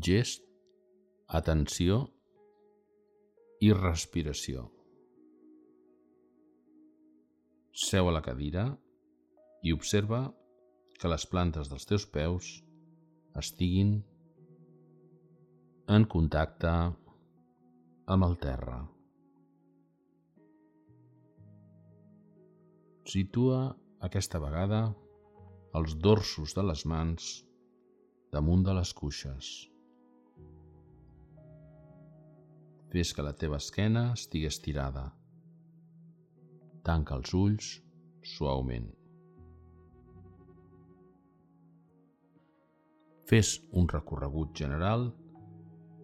gest, atenció i respiració. Seu a la cadira i observa que les plantes dels teus peus estiguin en contacte amb el terra. Situa aquesta vegada els dorsos de les mans damunt de les cuixes. Fes que la teva esquena estigui estirada. Tanca els ulls suaument. Fes un recorregut general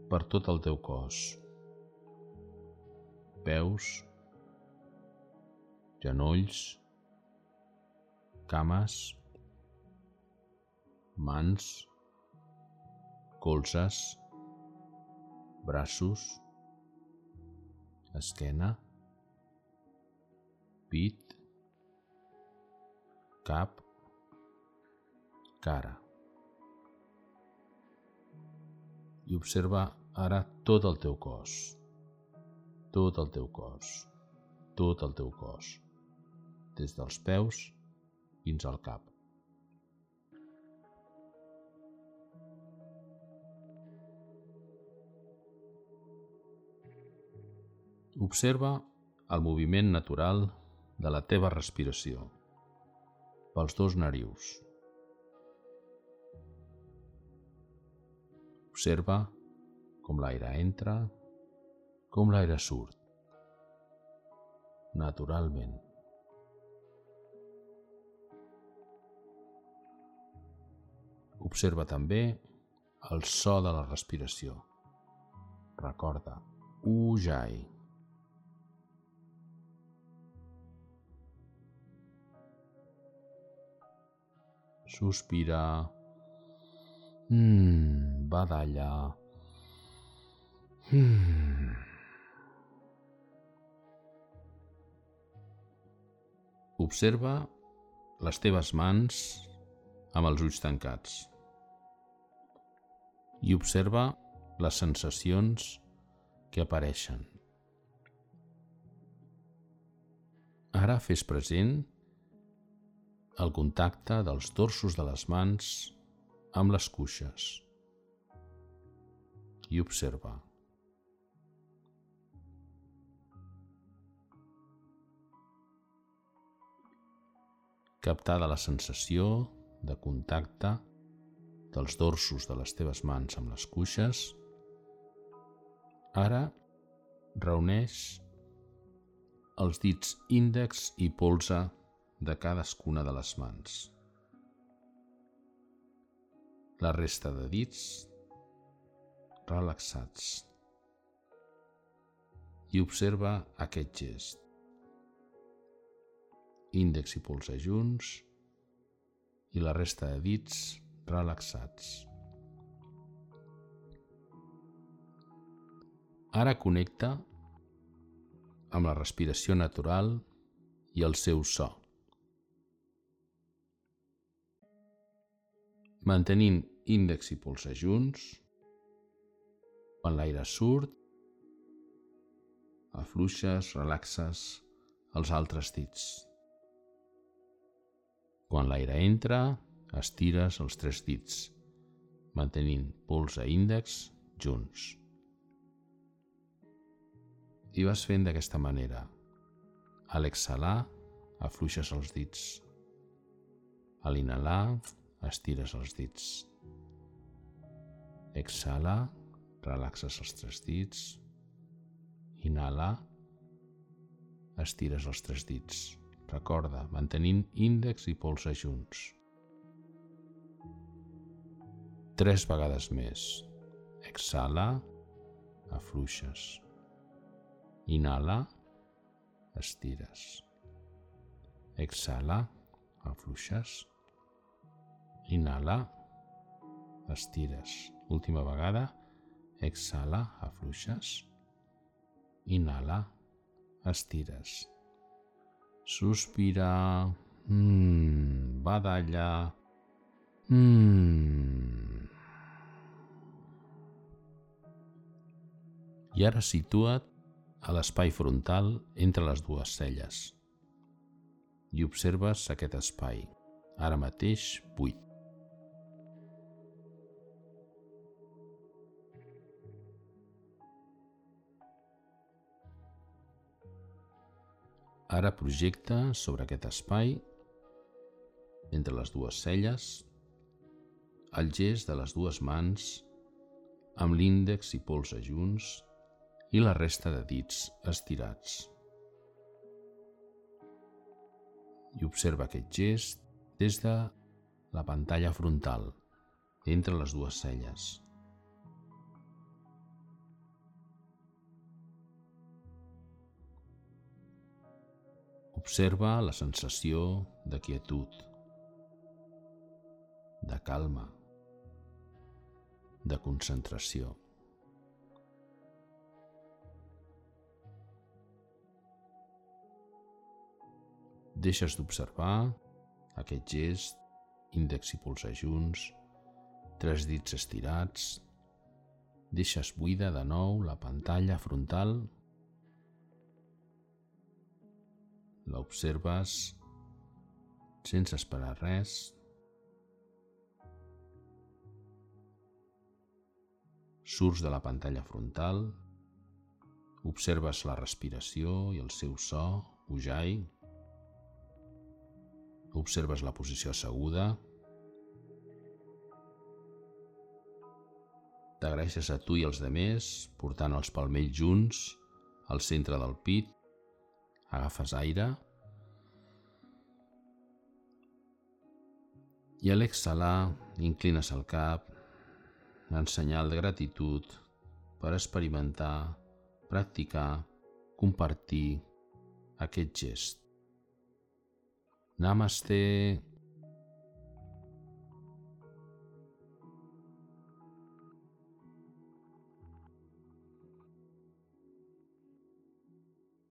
per tot el teu cos. Peus, genolls, cames, mans, colzes, braços, esquena, pit, cap, cara. I observa ara tot el teu cos, tot el teu cos, tot el teu cos, des dels peus fins al cap. Observa el moviment natural de la teva respiració pels dos narius. Observa com l'aire entra, com l'aire surt, naturalment. Observa també el so de la respiració. Recorda, Ujjayi. Sospira. Mm, badalla. Mm. Observa les teves mans amb els ulls tancats i observa les sensacions que apareixen. Ara fes present el contacte dels dorsos de les mans amb les cuixes i observa. Captada la sensació de contacte dels dorsos de les teves mans amb les cuixes, ara reuneix els dits índex i polze de cadascuna de les mans. La resta de dits relaxats i observa aquest gest. Índex i polze junts i la resta de dits relaxats. Ara connecta amb la respiració natural i el seu so. Mantenint índex i polze junts, quan l'aire surt, afluixes, relaxes els altres dits. Quan l'aire entra, estires els tres dits, mantenint polze i índex junts. I vas fent d'aquesta manera. A l'exhalar, afluixes els dits. A l'inhalar, estires els dits. Exhala, relaxes els tres dits. Inhala, estires els tres dits. Recorda, mantenint índex i polze junts. Tres vegades més. Exhala, afluixes. Inhala, estires. Exhala, afluixes. Inhala, estires. Última vegada. Exhala, afluixes. Inhala, estires. Sospira. Mmm, badalla. Mmm. I ara situa't a l'espai frontal entre les dues celles i observes aquest espai, ara mateix buit. Ara projecta sobre aquest espai, entre les dues celles, el gest de les dues mans amb l'índex i polze junts i la resta de dits estirats. I observa aquest gest des de la pantalla frontal, entre les dues celles. Observa la sensació de quietud, de calma, de concentració. Deixes d'observar aquest gest, índex i polze junts, tres dits estirats, deixes buida de nou la pantalla frontal l'observes sense esperar res. Surts de la pantalla frontal, observes la respiració i el seu so, ujai. Observes la posició asseguda. T'agraeixes a tu i als demés, portant els palmells junts al centre del pit agafes aire i a l'exhalar inclines el cap en senyal de gratitud per experimentar, practicar, compartir aquest gest. Namaste.